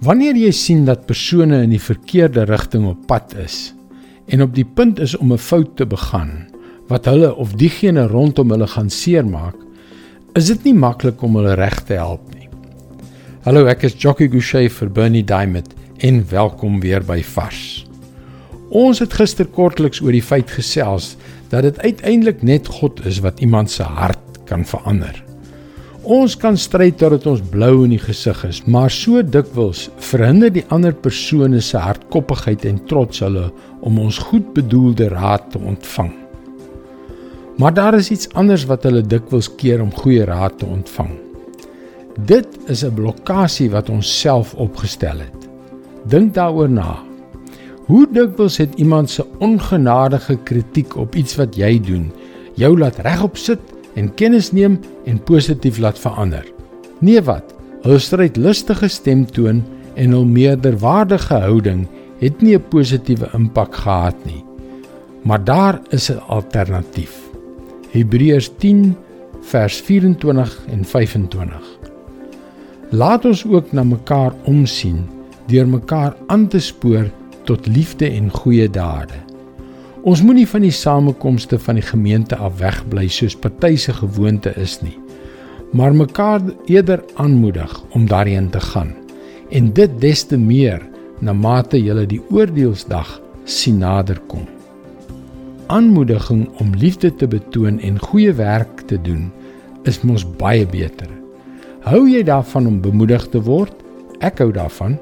Wanneer jy sien dat persone in die verkeerde rigting op pad is en op die punt is om 'n fout te begaan wat hulle of diegene rondom hulle gaan seermaak, is dit nie maklik om hulle reg te help nie. Hallo, ek is Jockey Gouchee vir Bernie Diamond en welkom weer by Vars. Ons het gister kortliks oor die feit gesels dat dit uiteindelik net God is wat iemand se hart kan verander. Ons kan stry totdat ons blou in die gesig is, maar so dikwels verhinder die ander persone se hardkoppigheid en trots hulle om ons goedbedoelde raad te ontvang. Maar daar is iets anders wat hulle dikwels keer om goeie raad te ontvang. Dit is 'n blokkade wat ons self opgestel het. Dink daaroor na. Hoe dikwels het iemand se ongenadige kritiek op iets wat jy doen, jou laat regop sit en kennis neem en positief laat verander. Nee wat? Hul strydlustige stemtoon en hul meerderwaardige houding het nie 'n positiewe impak gehad nie. Maar daar is 'n alternatief. Hebreërs 10 vers 24 en 25. Laat ons ook na mekaar omsien deur mekaar aan te spoor tot liefde en goeie dade. Ons moenie van die samekomste van die gemeente af wegbly soos party se gewoonte is nie, maar mekaar eerder aanmoedig om daarheen te gaan. En dit des te meer na mate jy die oordeelsdag sien naderkom. Aanmoediging om liefde te betoon en goeie werk te doen is mos baie beter. Hou jy daarvan om bemoedig te word? Ek hou daarvan.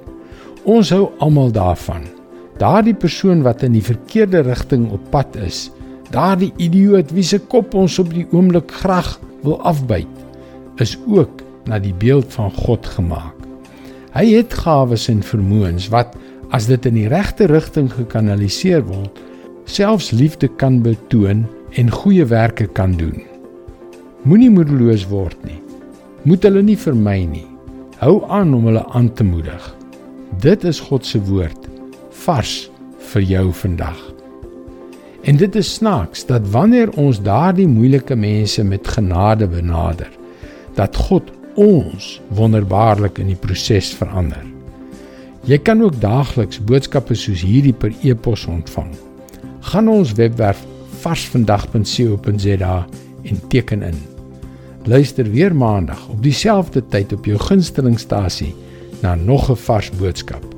Ons hou almal daarvan daardie persoon wat in die verkeerde rigting op pad is, daardie idioot wie se kop ons op die oomblik graag wil afbyt, is ook na die beeld van God gemaak. Hy het gawes en vermoëns wat as dit in die regte rigting gekanaliseer word, selfs liefde kan betoon en goeie werke kan doen. Moenie moedeloos word nie. Moet hulle nie vermy nie. Hou aan om hulle aan te moedig. Dit is God se woord vars vir jou vandag. En dit is snaaks dat wanneer ons daardie moeilike mense met genade benader, dat God ons wonderbaarlik in die proses verander. Jy kan ook daagliks boodskappe soos hierdie per e-pos ontvang. Gaan ons webwerf varsvandag.co.za en teken in. Luister weer maandag op dieselfde tyd op jou gunstelingstasie na nog 'n vars boodskap